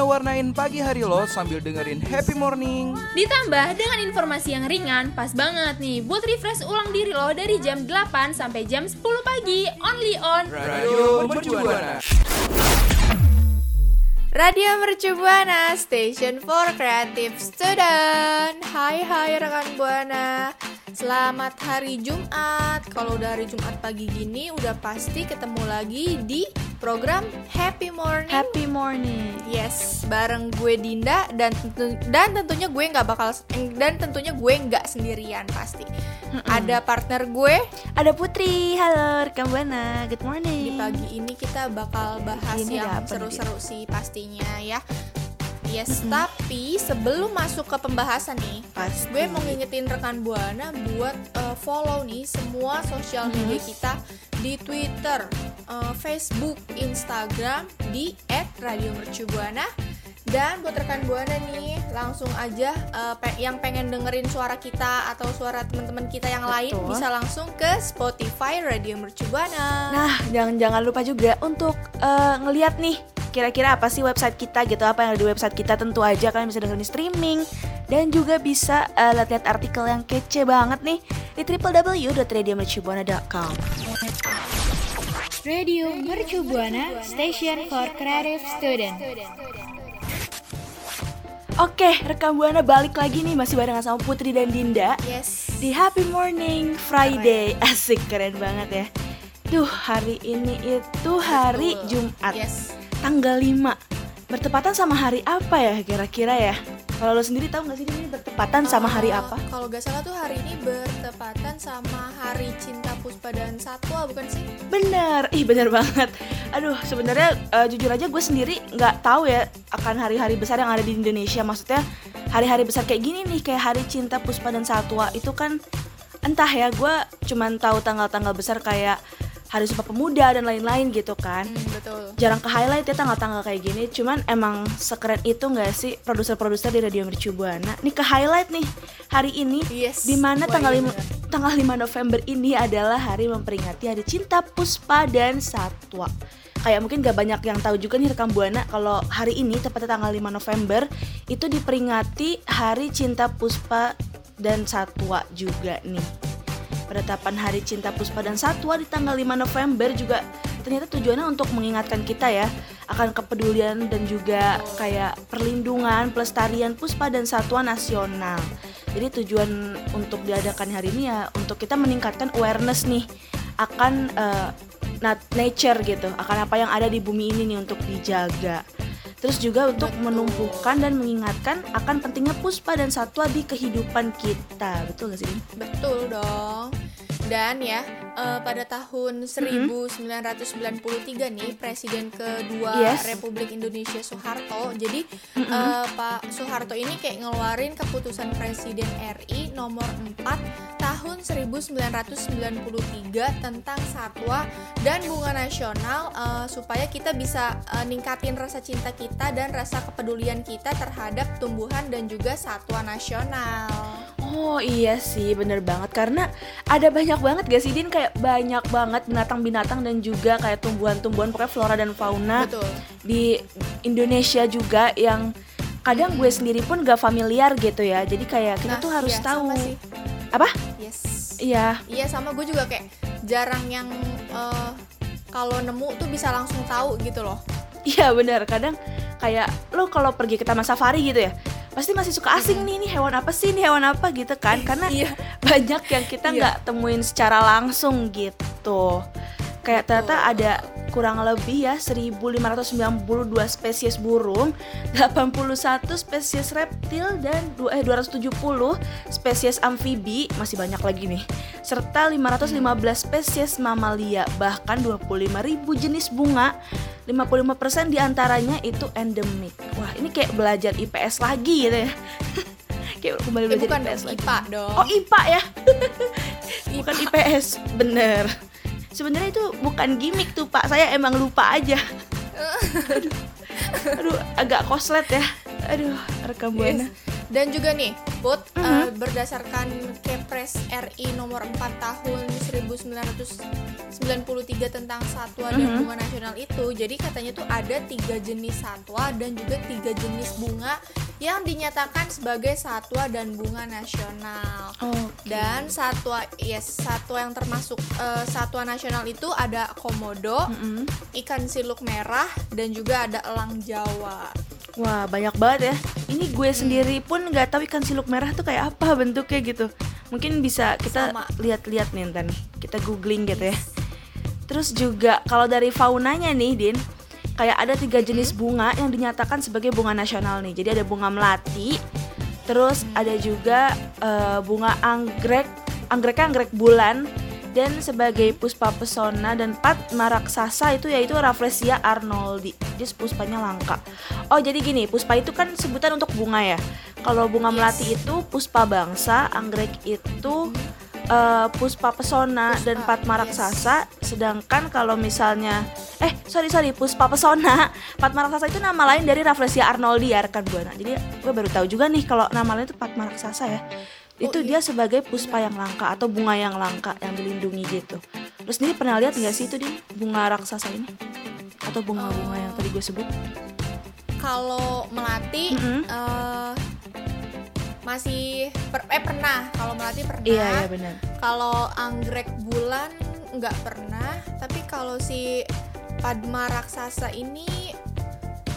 waktunya warnain pagi hari lo sambil dengerin happy morning. Ditambah dengan informasi yang ringan, pas banget nih buat refresh ulang diri lo dari jam 8 sampai jam 10 pagi, only on Radio Mercubuana. Radio Mercu Buana, Station for Creative Student. Hai hai rekan Buana. Selamat hari Jumat. Kalau udah hari Jumat pagi gini udah pasti ketemu lagi di program Happy Morning. Happy morning. Yes, bareng gue Dinda dan tentu, dan tentunya gue nggak bakal dan tentunya gue nggak sendirian pasti. Ada partner gue Ada Putri. Halo rekam Buana. Good morning. di pagi ini kita bakal bahas Ini yang seru-seru sih pastinya ya. Yes, tapi sebelum masuk ke pembahasan nih, Pasti. gue mau ngingetin rekan Buana buat uh, follow nih semua sosial media kita di Twitter, uh, Facebook, Instagram di @radiomercubuana. Dan buat rekan Buana nih, langsung aja uh, pe- yang pengen dengerin suara kita atau suara teman-teman kita yang lain Betul. bisa langsung ke Spotify Radio Mercubuana. Nah, jangan jangan lupa juga untuk eh, ngeliat nih kira-kira apa sih website kita gitu apa yang ada di website kita tentu aja kalian bisa dengerin streaming dan juga bisa eh, lihat-lihat artikel yang kece banget nih di www.radiomercubuana.com Radio Mercu Buana Station for Creative Student Oke, rekam buana balik lagi nih masih barengan sama Putri dan Dinda Yes. di Happy Morning Friday. Asik keren banget ya. Duh, hari ini itu hari. Jumat. Yes. tanggal 5 Bertepatan sama hari apa ya kira-kira ya? Kalau lo sendiri tahu nggak sih ini bertepatan sama hari Eh, apa? Kalau gak salah tuh hari ini bertepatan sama Hari Cinta Puspa dan Satwa bukan sih? Bener, ih bener banget. Aduh, sebenarnya eh, jujur aja gue sendiri nggak tahu ya akan hari-hari besar yang ada di Indonesia. Maksudnya hari-hari besar kayak gini nih, kayak Hari Cinta Puspa dan Satwa itu kan entah ya, gue cuman tahu tanggal-tanggal besar kayak Hari Sumpah Pemuda dan lain-lain gitu kan. Hmm, betul. jarang ke highlight ya tanggal-tanggal kayak gini cuman emang sekeren itu nggak sih produser-produser di Radio Mercu Buana nih ke highlight nih hari ini Yes. di mana tanggal 5 bener. tanggal 5 November ini adalah hari memperingati Hari Cinta Puspa dan Satwa kayak mungkin gak banyak yang tahu juga nih rekam buana kalau hari ini tepatnya tanggal 5 November itu diperingati Hari Cinta Puspa dan Satwa juga nih penetapan Hari Cinta Puspa dan Satwa di tanggal 5 November juga ternyata tujuannya untuk mengingatkan kita ya akan kepedulian dan juga kayak perlindungan pelestarian puspa dan satwa nasional. Jadi tujuan untuk diadakan hari ini ya untuk kita meningkatkan awareness nih akan nat- nature gitu, akan apa yang ada di bumi ini nih untuk dijaga. Terus juga untuk Betul. menumbuhkan dan mengingatkan akan pentingnya puspa dan satwa di kehidupan kita. Betul gak sih? Betul dong. Dan ya, eh, pada tahun 1993 nih Presiden kedua Yes. Republik Indonesia Soeharto. Jadi eh, Pak Soeharto ini kayak ngeluarin keputusan Presiden RI nomor 4 tahun 1993 tentang satwa dan bunga nasional eh, supaya kita bisa eh, ningkatin rasa cinta kita dan rasa kepedulian kita terhadap tumbuhan dan juga satwa nasional. Oh iya sih bener banget. Karena ada banyak banget gak sih Din? Kayak banyak banget binatang-binatang dan juga kayak tumbuhan-tumbuhan pokoknya flora dan fauna Betul. di Indonesia juga yang kadang gue sendiri pun gak familiar gitu ya. Jadi kayak kita Nah, tuh harus iya, tahu. apa? Yes. iya. Iya sama gue juga kayak jarang yang eh, kalau nemu tuh bisa langsung tahu gitu loh. iya bener. Kadang kayak lo kalau pergi ke taman safari gitu ya pasti masih suka asing nih ini hewan apa sih? Ini hewan apa? gitu kan. Karena Iya. banyak yang kita Iya. nggak temuin secara langsung gitu kayak ternyata ada kurang lebih ya 1592 spesies burung, 81 spesies reptil dan eh, 270 spesies amfibi, masih banyak lagi nih. Serta 515 spesies mamalia, bahkan 25.000 jenis bunga. 55% di antaranya itu endemik. Wah, ini kayak belajar IPS lagi gitu ya. kayak kembali Eh, belajar bukan IPS dong, lagi. IPA dong. Oh IPA ya, bukan IPS, bener. Sebenarnya itu bukan gimmick tuh Pak, saya emang lupa aja. aduh, aduh, agak koslet ya. Aduh, rekam buana. Yes. Dan juga nih, Put, Mhm. eh, berdasarkan Kepres RI nomor 4 tahun 1993 tentang satwa dan Mhm. bunga nasional itu, jadi katanya tuh ada tiga jenis satwa dan juga tiga jenis bunga yang dinyatakan sebagai satwa dan bunga nasional. Oh, Dan satwa, yes, satwa yang termasuk eh, satwa nasional itu ada komodo, Mm-mm. ikan siluk merah, dan juga ada elang Jawa. Wah banyak banget ya. Ini gue sendiri pun nggak tahu ikan siluk merah tuh kayak apa bentuknya gitu. Mungkin bisa kita lihat-lihat nih ntar nih. Kita googling gitu ya. Terus juga kalau dari faunanya nih Din, kayak ada tiga jenis bunga yang dinyatakan sebagai bunga nasional nih. Jadi ada bunga melati, terus ada juga eh, bunga anggrek, anggreknya anggrek bulan, dan sebagai puspa pesona dan patma raksasa itu yaitu Rafflesia arnoldi. Dia puspanya langka. Oh jadi gini, puspa itu kan sebutan untuk bunga ya. Kalau bunga Yes. melati itu puspa bangsa, anggrek itu eh, puspa pesona Puspa, dan patma yes. raksasa. Sedangkan kalau misalnya eh sorry sorry puspa pesona, patma raksasa itu nama lain dari Rafflesia arnoldi ya rekan buana. Jadi gue baru tahu juga nih kalau nama lain itu patma raksasa ya. Oh, Itu iya. dia sebagai puspa yang langka atau bunga yang langka yang dilindungi gitu. Terus sendiri pernah lihat nggak sih itu di bunga raksasa ini? Atau bunga-bunga yang tadi gue sebut? kalau melati Mm-mm. eh, masih per- eh pernah kalau melati pernah Iya iya benar. kalau anggrek bulan nggak pernah tapi kalau si Padma raksasa ini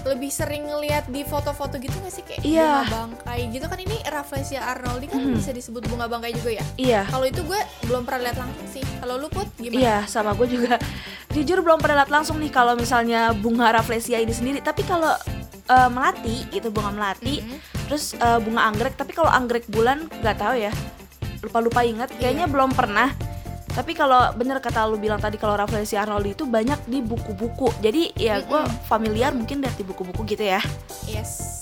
lebih sering ngeliat di foto-foto gitu nggak sih kayak Iya. bunga bangkai gitu kan ini Rafflesia arnoldi kan Mhm. bisa disebut bunga bangkai juga ya Iya. kalau itu gue belum pernah lihat langsung sih kalau lu put gimana Iya, sama gue juga. Jujur belum pernah lihat langsung nih kalau misalnya bunga Rafflesia ini sendiri. Tapi kalau eh, melati, itu bunga melati, Mhm. terus eh, bunga anggrek. Tapi kalau anggrek bulan nggak tahu ya. Lupa-lupa ingat. Kayaknya belum pernah. Tapi kalau bener kata lu bilang tadi kalau Rafflesia arnoldi itu banyak di buku-buku. Jadi ya gue familiar mungkin dari buku-buku gitu ya. Yes,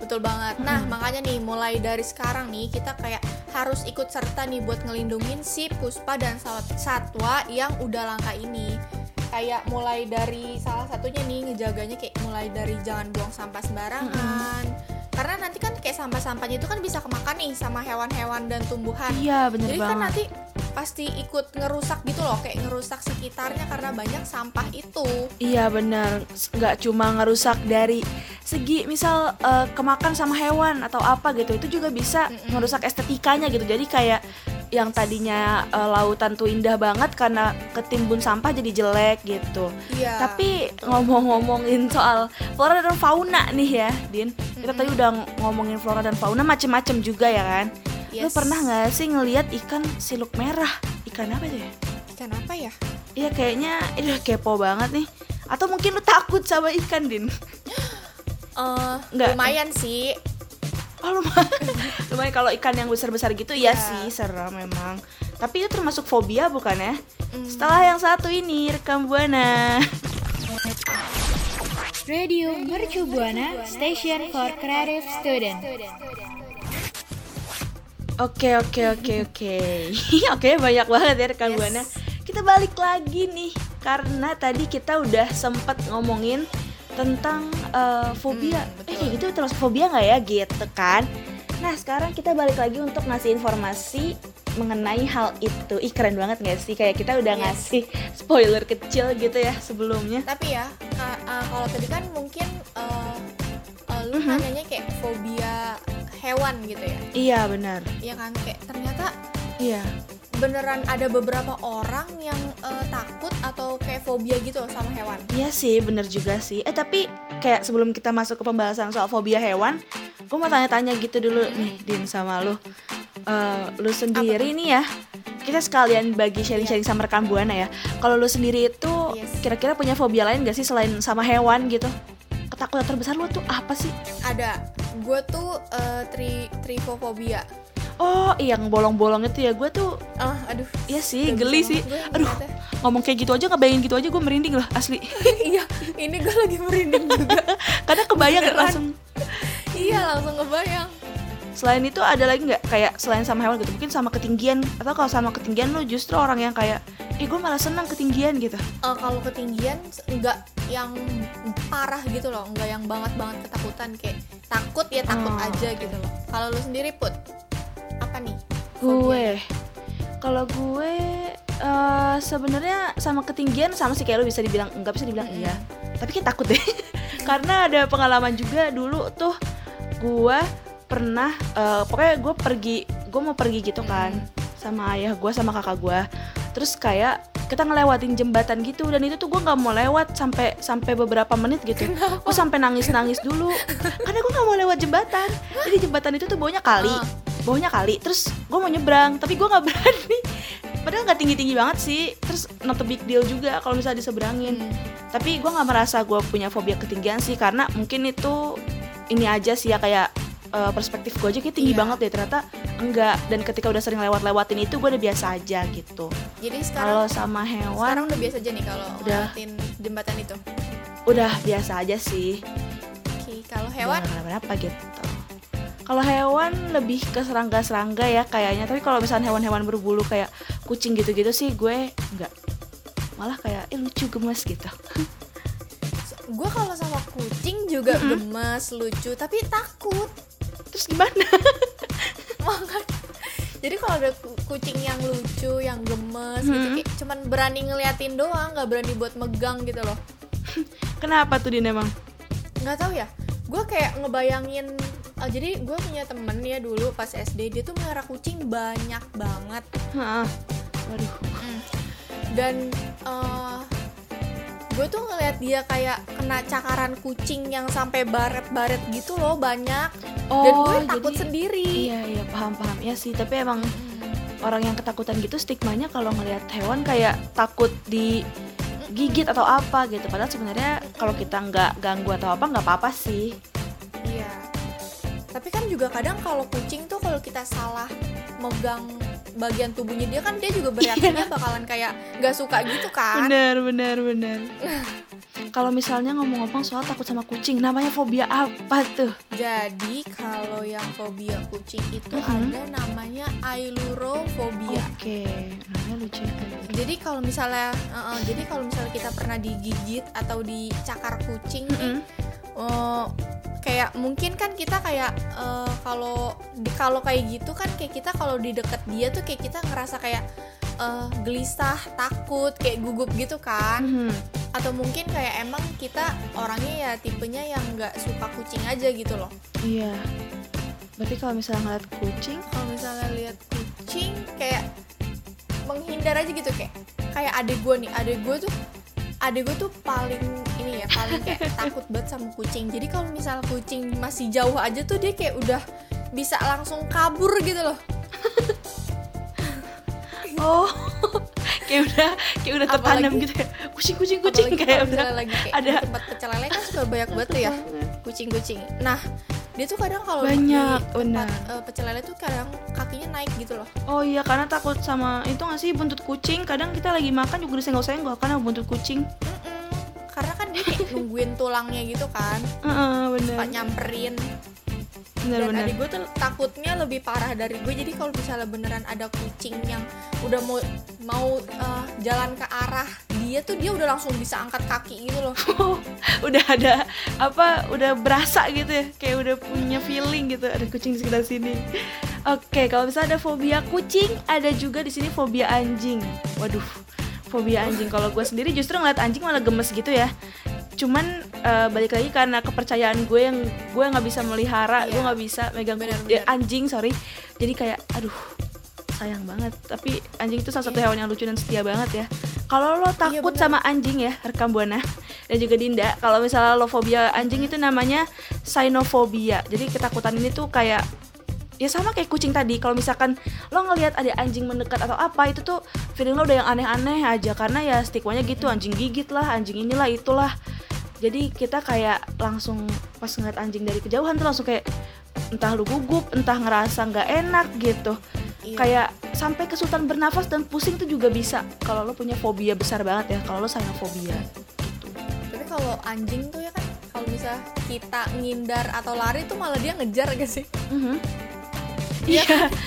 betul banget. Nah, makanya nih mulai dari sekarang nih kita kayak harus ikut serta nih buat ngelindungin si puspa dan sat- satwa yang udah langka ini. Kayak mulai dari salah satunya nih ngejaganya kayak mulai dari jangan buang sampah sembarangan. Karena nanti kan kayak sampah-sampahnya itu kan bisa kemakan nih sama hewan-hewan dan tumbuhan. Iya bener Jadi banget. kan nanti pasti ikut ngerusak gitu loh, kayak ngerusak sekitarnya karena banyak sampah itu. Iya benar, nggak cuma ngerusak dari segi misal eh, kemakan sama hewan atau apa gitu, itu juga bisa Mm-mm. ngerusak estetikanya gitu. Jadi kayak yang tadinya eh, lautan tuh indah banget karena ketimbun sampah jadi jelek gitu. Iya. Tapi ngomong-ngomongin soal flora dan fauna nih ya, Din. Kita Mm-mm. tadi udah ngomongin flora dan fauna macem-macem juga ya kan. Lu Yes. pernah nggak sih ngelihat ikan siluk merah? Ikan apa ya? Ikan apa ya? Iya kayaknya ini kepo banget nih. Atau mungkin lu takut sama ikan, Din? Eh, Nggak. lumayan sih. Oh lumayan, lumayan kalau ikan yang besar-besar gitu ya Iya. sih serem memang. Tapi itu termasuk fobia bukan ya? Mm. Setelah yang satu ini rekam buana. Radio Mercu Buana Station for Creative Student. Oke oke oke oke. Oke banyak banget ya rekam Yes. buana. Kita balik lagi nih karena tadi kita udah sempet ngomongin tentang eh, fobia. Hmm, eh gitu termasuk fobia nggak ya gitu kan? Nah sekarang kita balik lagi untuk ngasih informasi mengenai hal itu. Ih keren banget gak sih? Kayak kita udah Yes. ngasih spoiler kecil gitu ya sebelumnya. Tapi ya, uh, kalau tadi kan mungkin uh, uh, lu Mhm. nanyanya kayak fobia hewan gitu ya. Iya benar. Iya kan kayak ternyata Iya. Beneran ada beberapa orang yang uh, takut atau kayak fobia gitu loh sama hewan. Iya sih, bener juga sih. Eh tapi kayak sebelum kita masuk ke pembahasan soal fobia hewan, gue mau tanya-tanya gitu dulu nih, Din sama lu. Eh, lu sendiri nih ya, kita sekalian bagi sharing-sharing sama rekan buana ya. Kalau lu sendiri itu Yes. kira-kira punya fobia lain gak sih selain sama hewan gitu? Ketakutan terbesar lu tuh apa sih? Ada. Gue tuh eh, tri trifobia. Oh, yang bolong-bolong itu ya. Gue tuh Ah, aduh. Iya sih, geli sih. Aduh, ngomong kayak gitu aja ngebayangin gitu aja gue merinding lah asli. iya, ini gue lagi merinding juga. Karena kebayang Beneran. langsung. iya, langsung ngebayang. Selain itu ada lagi nggak kayak selain sama hewan gitu? Mungkin sama ketinggian atau kalau sama ketinggian lu justru orang yang kayak, eh gue malah senang ketinggian gitu. Eh, kalau ketinggian enggak yang parah gitu loh, enggak yang banget banget ketakutan kayak takut ya takut Oh, aja gitu loh. Kalau lu sendiri put apa nih? Gue, kalau gue eh sebenarnya sama ketinggian sama sih kayak lu bisa dibilang enggak bisa dibilang Mm-mm. iya. Tapi kayak takut deh. Karena ada pengalaman juga dulu tuh gue pernah eh, pokoknya gue pergi gue mau pergi gitu kan sama ayah gue sama kakak gue terus kayak kita ngelewatin jembatan gitu dan itu tuh gue nggak mau lewat sampai sampai beberapa menit gitu gue sampai nangis nangis dulu karena gue nggak mau lewat jembatan jadi jembatan itu tuh bawahnya kali Ah. Bawahnya kali terus gue mau nyebrang tapi gue nggak berani padahal nggak tinggi tinggi banget sih terus not a big deal juga kalau misalnya diseberangin Hmm. tapi gue nggak merasa gue punya fobia ketinggian sih karena mungkin itu ini aja sih ya kayak eh, perspektif gue aja kayak tinggi Iya. banget deh ternyata enggak dan ketika udah sering lewat-lewatin itu gue udah biasa aja gitu Jadi kalau sekarang sama sekarang hewan udah biasa aja nih kalau Udah. ngelewatin jembatan itu. udah biasa aja sih Oke, kalau hewan kenapa gitu kalau hewan lebih ke serangga-serangga ya kayaknya tapi kalau misalnya hewan-hewan berbulu kayak kucing gitu-gitu sih gue enggak malah kayak eh lucu gemes gitu gue kalau sama kucing juga gemes, lucu, tapi takut. terus gimana Makanya. Jadi kalau ada ku- kucing yang lucu, yang gemes gitu, Hmm. kayak cuman berani ngeliatin doang, nggak berani buat megang gitu loh. kenapa tuh Din emang Nggak tahu ya. Gue kayak ngebayangin. Eh, jadi gue punya temen ya dulu pas SD dia tuh melihara kucing banyak banget. Heeh. waduh. Dan eh gue tuh ngeliat dia kayak kena cakaran kucing yang sampai baret-baret gitu loh banyak. Dan gue takut jadi- sendiri. Iya iya paham paham. Ya sih tapi emang orang yang ketakutan gitu stigmanya kalau ngelihat hewan kayak takut digigit atau apa gitu. Padahal sebenarnya kalau kita nggak ganggu atau apa nggak apa-apa sih. Iya tapi kan juga kadang kalau kucing tuh kalau kita salah megang bagian tubuhnya dia kan dia juga bereaksinya bakalan kayak nggak suka gitu kan bener bener bener kalau misalnya ngomong-ngomong soal takut sama kucing namanya fobia apa tuh jadi kalau yang fobia kucing itu Mhm. ada namanya ailurofobia oke namanya lucu gitu. Jadi kalau misalnya, uh, uh, jadi kalau misalnya kita pernah digigit atau dicakar kucing, nih, Mm-mm. Uh, kayak mungkin kan kita kayak uh, kalau di kalau kayak gitu kan kayak kita kalau di deket dia tuh kayak kita ngerasa kayak uh, gelisah, takut, kayak gugup gitu kan? Mhm. Atau mungkin kayak emang kita orangnya ya tipenya yang nggak suka kucing aja gitu loh. iya berarti kalau misalnya ngeliat kucing Kalau misalnya lihat kucing kayak menghindar aja gitu kayak kayak adek gue nih, adek gue tuh adek gue tuh paling ini ya paling kayak takut banget sama kucing. Jadi kalau misal kucing masih jauh aja tuh dia kayak udah bisa langsung kabur gitu loh. oh kayak udah kayak udah tertanam Apalagi- gitu ya kucing kucing kucing kayak udah lagi kayak ada- di tempat pecel lele kan suka banyak banget tuh ya kucing-kucing. Nah dia tuh kadang kalau di Banyak, tempat benar. eh, pecel lele tuh kadang kakinya naik gitu loh. Oh iya karena takut sama itu nggak sih buntut kucing kadang kita lagi makan juga disenggol-senggol karena buntut kucing Mm-mm. Karena kan dia kayak nungguin tulangnya gitu kan, Heeh, bener. Suka nyamperin. bener dan bener. adik gue tuh takutnya lebih parah dari gue jadi kalau misalnya beneran ada kucing yang udah mau mau eh, jalan ke arah dia tuh dia udah langsung bisa angkat kaki gitu loh. Oh, udah ada apa udah berasa gitu ya. Kayak udah punya feeling gitu ada kucing di sekitar sini. Oke kalau misalnya ada fobia kucing ada juga di sini fobia anjing. Waduh fobia anjing kalau gue sendiri justru ngeliat anjing malah gemes gitu ya cuman eh, balik lagi karena kepercayaan gue yang gue nggak bisa melihara gue Iya. nggak bisa megang Benar, ku- eh, benar. anjing sorry jadi kayak aduh sayang banget tapi anjing itu salah satu Iya. hewan yang lucu dan setia banget ya kalau lo takut benar. sama anjing ya rekam buana dan juga Dinda kalau misalnya lo fobia anjing itu namanya sinofobia jadi ketakutan ini tuh kayak ya sama kayak kucing tadi kalau misalkan lo ngelihat ada anjing mendekat atau apa itu tuh feeling lo udah yang aneh-aneh aja karena ya stigmanya gitu anjing gigit lah anjing inilah itulah jadi kita kayak langsung pas ngeliat anjing dari kejauhan tuh langsung kayak entah lu gugup entah ngerasa nggak enak gitu Iya. kayak sampai kesulitan bernafas dan pusing tuh juga bisa kalau lo punya fobia besar banget ya kalau lo sayang fobia gitu Tapi kalau anjing tuh ya kan kalau bisa kita ngindar atau lari tuh malah dia ngejar gak sih? Mhm. Iya,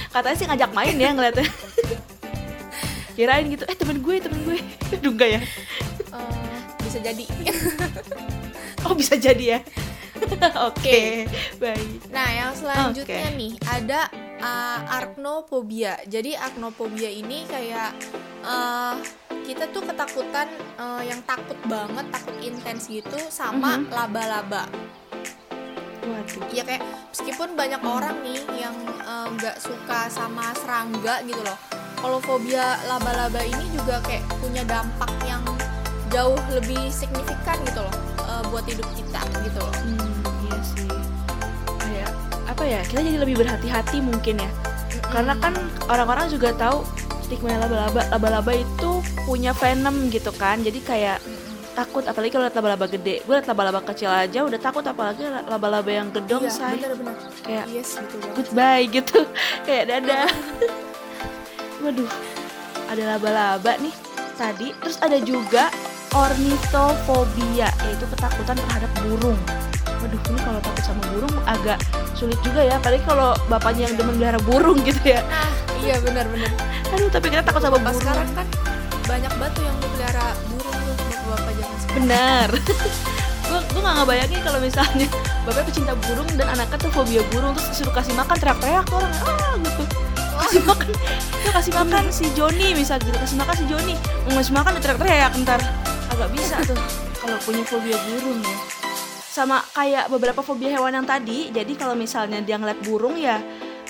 katanya sih ngajak main ya ngeliatnya. Kirain gitu, eh temen gue, temen gue. Aduh enggak ya? Eh, bisa jadi. Oh bisa jadi ya? Oke, baik. Nah, yang selanjutnya Oke. nih ada uh, arachnophobia. Jadi arachnophobia ini kayak uh, kita tuh ketakutan uh, yang takut banget, takut intens gitu sama Mhm. laba-laba. Waduh. Iya kayak meskipun banyak orang nih yang uh, nggak suka sama serangga gitu loh. Kalau fobia laba-laba ini juga kayak punya dampak yang jauh lebih signifikan gitu loh uh, buat hidup kita gitu loh. Hmm, iya sih. Kayak apa ya? Kita jadi lebih berhati-hati mungkin ya. Karena kan orang-orang juga tahu stigma laba-laba, laba-laba itu punya venom gitu kan. Jadi kayak takut apalagi kalau lihat laba-laba gede. Gue liat laba-laba kecil aja udah takut apalagi laba-laba yang gedong Iya, say. Kayak Yes, betul banget. goodbye gitu. Kayak dadah. Waduh ada laba-laba nih tadi. Terus ada juga ornitofobia yaitu ketakutan terhadap burung. Waduh ini kalau takut sama burung agak sulit juga ya. Apalagi kalau bapaknya yang demen melihara burung gitu ya. Nah, iya benar-benar. aduh tapi kita takut sama Pas burung. sekarang kan banyak batu yang benar. Gue gue nggak ngebayangin kalau misalnya bapak pecinta burung dan anaknya tuh fobia burung terus disuruh kasih makan teriak-teriak tuh orang ah gitu. Kasih makan dia kasih makan si Joni misal gitu kasih makan si Joni. Mau ngasih makan dia teriak-teriak ntar. Agak bisa tuh kalau punya fobia burung ya. Sama kayak beberapa fobia hewan yang tadi jadi kalau misalnya dia ngeliat burung ya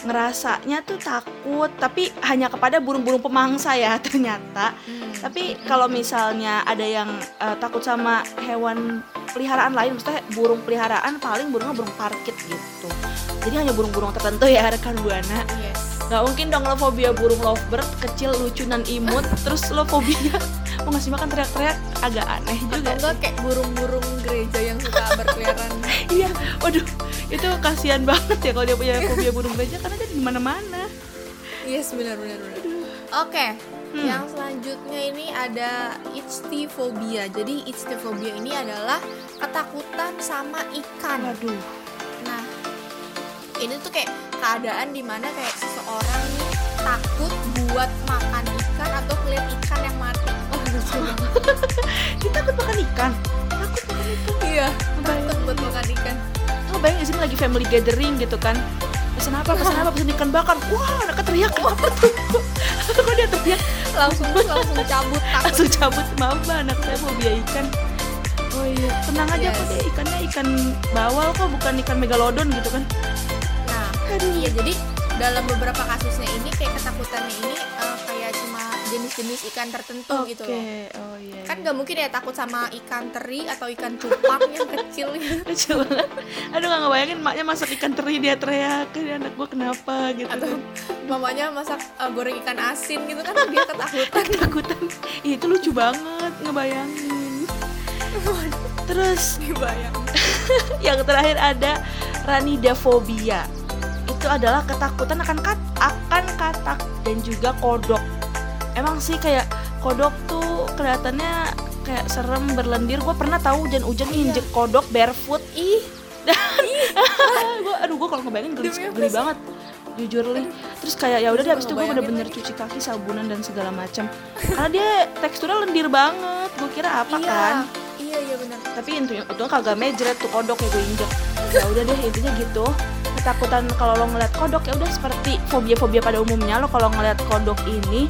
ngerasanya tuh takut tapi hanya kepada burung-burung pemangsa ya ternyata tapi kalau misalnya ada yang eh, takut sama hewan peliharaan lain, maksudnya burung peliharaan paling burungnya burung parkit gitu. Jadi hanya burung-burung tertentu ya rekan buana. Yes. Gak mungkin dong lo fobia burung lovebird kecil lucu dan imut, terus lo fobia mau ngasih makan teriak-teriak agak aneh Atau juga. enggak kayak burung-burung gereja yang suka berkeliaran. Iya, waduh itu kasihan banget ya kalau dia punya fobia burung gereja karena dia di mana-mana. yes, benar-benar. benar. Oke. Hmm. Yang selanjutnya ini ada ichthyophobia. Jadi ichthyophobia ini adalah ketakutan sama ikan. Waduh. Nah, ini tuh kayak keadaan di mana kayak seseorang nih takut buat makan ikan atau ngeliat ikan yang mati. Oh. Kita takut makan ikan. Takut makan ikan. Iya, takut buat makan ikan. Lo bayangin di sini lagi family gathering gitu kan Pesan apa, pesan apa, pesan ikan bakar Wah, anaknya teriak apa tuh Kok dia teriak Langsung langsung cabut takut. Langsung cabut, maaf mbak, anak saya mau biaya ikan Oh iya, tenang aja Yes. kok dia ikannya ikan bawal kok, bukan ikan megalodon gitu kan Nah, iya jadi dalam beberapa kasusnya ini kayak ketakutannya ini jenis-jenis ikan tertentu gitu loh. oh iya Kan gak mungkin ya takut sama ikan teri atau ikan cupang yang kecil gitu. Lucu banget. Aduh gak ngebayangin maknya masak ikan teri dia teriak Ini anak gue kenapa? gitu. Atau mamanya masak eh, goreng ikan asin gitu kan dia ketakutan. Ketakutan. Itu lucu banget ngebayangin. Terus Dibayang. yang terakhir ada ranidafobia. Itu adalah ketakutan akan kat akan katak dan juga kodok emang sih kayak kodok tuh kelihatannya kayak serem berlendir. Gue pernah tahu hujan-hujan nginjek kodok barefoot. Ih. Dan gue aduh gue kalau ngebayangin geli, geli banget. Jujur li. Terus kayak ya udah deh abis itu gue bener-bener cuci kaki sabunan dan segala macam karena dia teksturnya lendir banget. Gue kira apa iya. kan? Iya, iya benar. tapi intinya itu kagak mejret tuh kodok ya gue injek. Ya udah deh intinya gitu ketakutan kalau lo ngeliat kodok ya udah seperti fobia-fobia pada umumnya lo kalau ngeliat kodok ini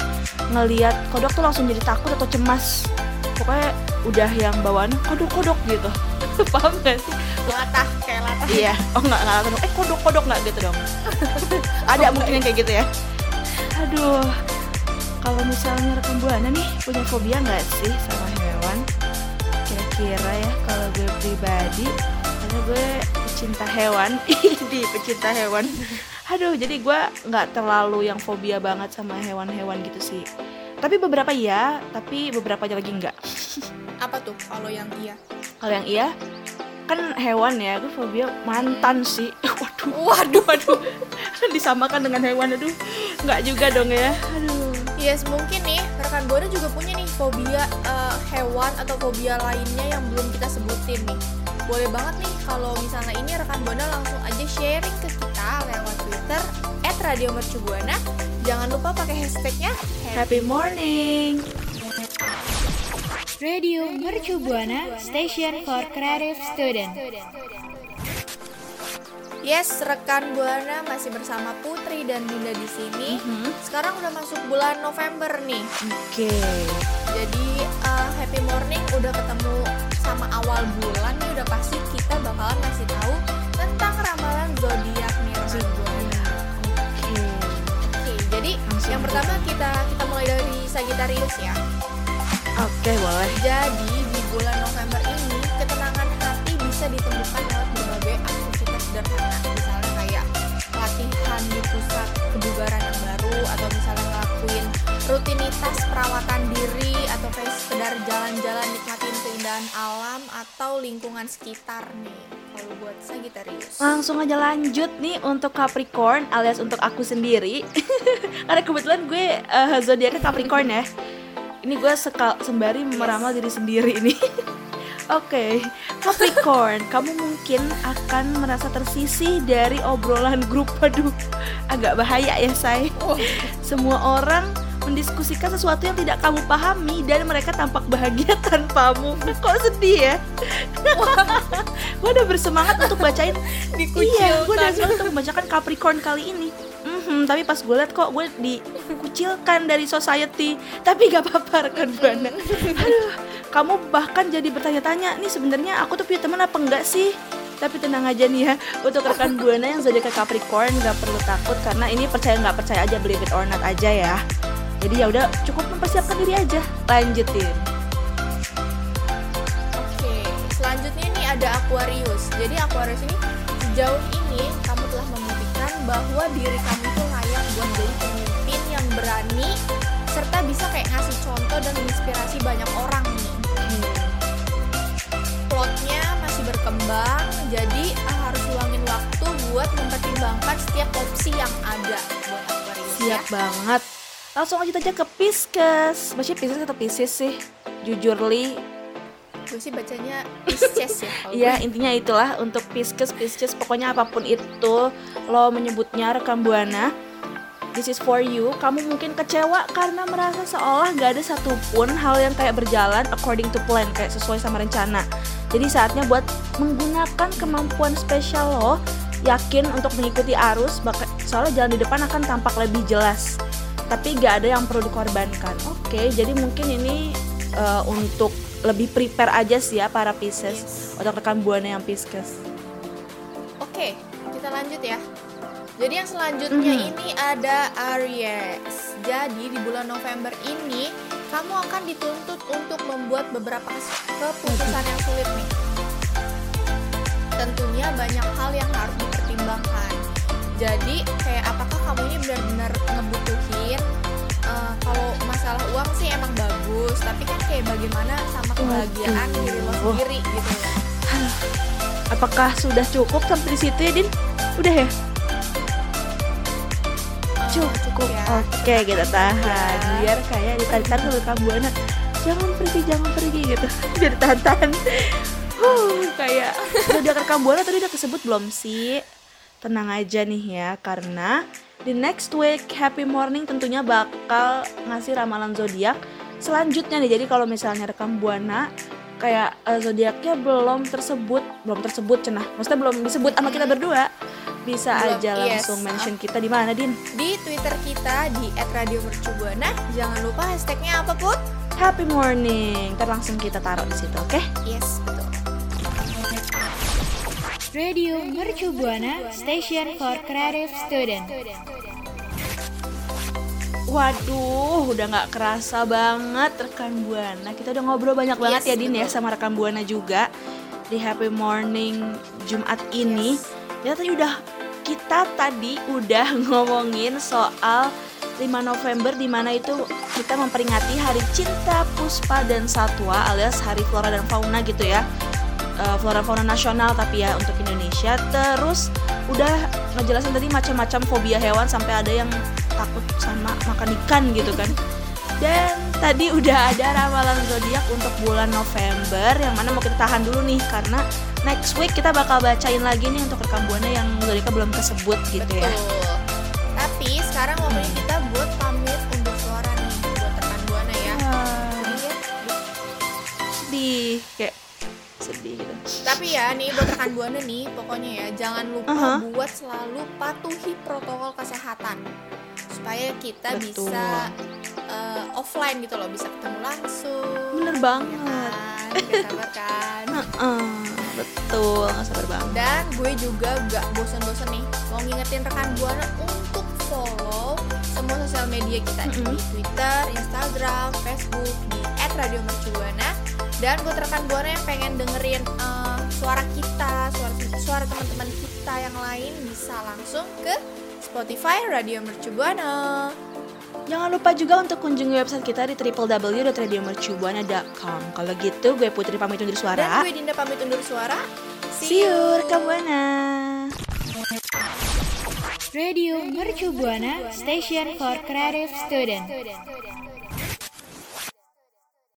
ngeliat kodok tuh langsung jadi takut atau cemas. Pokoknya udah yang bawaan kodok-kodok gitu. Paham gak sih? Latah kayak latah. iya. Oh nggak nggak langsung, eh kodok-kodok nggak gitu dong? Ada mungkin yang kayak gitu ya. Aduh. Kalau misalnya rekam buana nih punya fobia nggak sih sama hewan? Kira-kira ya kalau gue pribadi karena gue pecinta hewan di pecinta hewan Aduh, jadi gue nggak terlalu yang fobia banget sama hewan-hewan gitu sih. Tapi beberapa iya, tapi beberapa lagi enggak. Apa tuh kalau yang iya? Kalau yang iya, kan hewan ya, gue fobia mantan sih. Waduh, Waduh, waduh, disamakan dengan hewan, aduh, nggak juga dong ya. Aduh. Yes, mungkin nih rekan Buana juga punya nih fobia eh, hewan atau fobia lainnya yang belum kita sebutin nih. Boleh banget nih kalau misalnya ini rekan Buana langsung aja sharing ke kita lewat Twitter @radiomercubuana. Jangan lupa pakai hashtagnya Happy morning. Radio Mercu Buana Station for Creative Student. Yes, rekan Buana masih bersama Putri dan Dinda di sini. Mhm. Sekarang udah masuk bulan November nih. Oke. Jadi uh, happy morning udah ketemu sama awal bulan nih udah pasti kita bakalan ngasih tahu tentang ramalan zodiak nih rekan Buana. Oke. Oke, jadi Langsung yang pertama kita kita mulai dari Sagittarius ya. Oke, boleh. Jadi di bulan November ini ketenangan hati bisa ditemukan sederhana, misalnya kayak latihan di pusat kebugaran yang baru atau misalnya ngelakuin rutinitas perawatan diri atau kayak sekedar jalan-jalan nikmatin keindahan alam atau lingkungan sekitar nih. Kalau buat Sagittarius. Langsung aja lanjut nih untuk Capricorn alias untuk aku sendiri. Karena kebetulan gue eh, zodiaknya Capricorn ya. Ini gue sekal sembari meramal diri sendiri ini. Oke, Capricorn, kamu mungkin akan merasa tersisih dari obrolan grup. Aduh, agak bahaya ya, say. Semua orang mendiskusikan sesuatu yang tidak kamu pahami dan mereka tampak bahagia tanpamu. Kok sedih ya? gue udah bersemangat untuk bacain Iya, gue udah semangat untuk membacakan Capricorn kali ini. Mhm, tapi pas gue liat kok gue dikucilkan dari society. Tapi gak apa-apa rekan buana. Aduh, kamu bahkan jadi bertanya-tanya nih sebenarnya aku tuh punya teman apa enggak sih? Tapi tenang aja nih ya, untuk rekan buana yang zodiak Capricorn gak perlu takut karena ini percaya nggak percaya aja believe it or not aja ya. Jadi ya udah cukup mempersiapkan diri aja. Lanjutin. Oke, selanjutnya nih ada Aquarius. Jadi Aquarius ini sejauh ini kamu telah membuktikan bahwa diri kamu itu layak buat jadi pemimpin yang berani serta bisa kayak ngasih contoh dan inspirasi banyak orang Plotnya masih berkembang, jadi ah, harus luangin waktu buat mempertimbangkan setiap opsi yang ada buat Aquarius Siap ya. banget. Langsung lanjut aja ke Pisces. Baca Pisces atau Pisces sih? Jujur li, Gue sih bacanya Pisces ya. Iya intinya itulah untuk Pisces Pisces pokoknya apa pun itu lo menyebutnya rekam buana This is for you. Kamu mungkin kecewa karena merasa seolah gak ada satupun hal yang kayak berjalan according to plan kayak sesuai sama rencana. Jadi saatnya buat menggunakan kemampuan spesial lo yakin untuk mengikuti arus soalnya jalan di depan akan tampak lebih jelas. Tapi gak ada yang perlu dikorbankan. Oke, jadi mungkin ini eh, untuk lebih prepare aja sih ya para Pisces Yes. untuk rekan buana yang Pisces. Oke, kita lanjut ya. Jadi yang selanjutnya Mhm. ini ada Aries. Jadi di bulan November ini kamu akan dituntut untuk membuat beberapa keputusan yang sulit nih. Tentunya banyak hal yang harus dipertimbangkan. Jadi kayak apakah kamu ini benar-benar ngebutuhin eh, kalau masalah uang sih emang bagus, tapi kan kayak bagaimana sama kebahagiaan Waduh. diri lo sendiri gitu ya. Apakah sudah cukup sampai di situ ya, Din? Udah ya? Eh, Cukup. ya. Oke, kita tahan. Biar kayak ditarik-tarik sama rekam buana. Jangan pergi, jangan pergi gitu. Biar tahan-tahan. Huh, kayak udah rekam buana tadi udah kesebut belum sih? Tenang aja nih ya, karena di next week Happy Morning tentunya bakal ngasih ramalan zodiak selanjutnya nih. Jadi kalau misalnya rekam buana kayak eh, zodiaknya belum tersebut, belum tersebut cenah. Maksudnya belum disebut sama kita berdua. Bisa Belum, aja yes. langsung mention kita di mana, Din? di Twitter kita di @radiomercubuana. Jangan lupa hashtagnya apa pun? Happy morning. Ntar langsung kita taruh di situ, oke? Yes, betul. Radio Mercu Buana Station for Creative Student. Waduh, udah nggak kerasa banget rekan buana. Kita udah ngobrol banyak banget Yes, ya Din ya sama rekan buana juga di Happy Morning Jumat ini. Ya tadi udah kita tadi udah ngomongin soal 5 November di mana itu kita memperingati Hari Cinta Puspa dan Satwa alias Hari Flora dan Fauna gitu ya. Eh, Flora Fauna nasional tapi ya untuk Indonesia. Terus udah ngejelasin tadi macam-macam fobia hewan sampai ada yang takut sama makan ikan gitu kan. Dan tadi udah ada ramalan zodiak untuk bulan November yang mana mau kita tahan dulu nih karena next week kita bakal bacain lagi nih untuk rekam buana yang zodiaknya belum kesebut gitu ya. Betul. Tapi sekarang waktunya kita buat pamit undur suara nih buat rekan buana ya. Sedih ya? Sedih kayak sedih gitu. Tapi ya nih buat rekan buana nih pokoknya ya jangan lupa Aha. buat selalu patuhi protokol kesehatan supaya kita Betul. bisa eh, offline gitu loh bisa ketemu langsung. Bener Ya banget. kan? Gak sabar kan? Heeh, betul, nggak sabar banget. Dan gue juga gak bosan-bosan nih mau ngingetin rekan buana untuk follow semua sosial media kita nih, Mm-mm. di Twitter, Instagram, Facebook di @radiomercubuana. Dan buat rekan buana yang pengen dengerin eh, suara kita, suara suara teman-teman kita yang lain bisa langsung ke Spotify Radio Mercubuana. Jangan lupa juga untuk kunjungi website kita di www.radiomercubuana.com. Kalau gitu, gue Putri pamit undur Dan suara. gue Dinda pamit undur suara. See you, rekam buana. Radio Mercu Buana Station for Creative Student.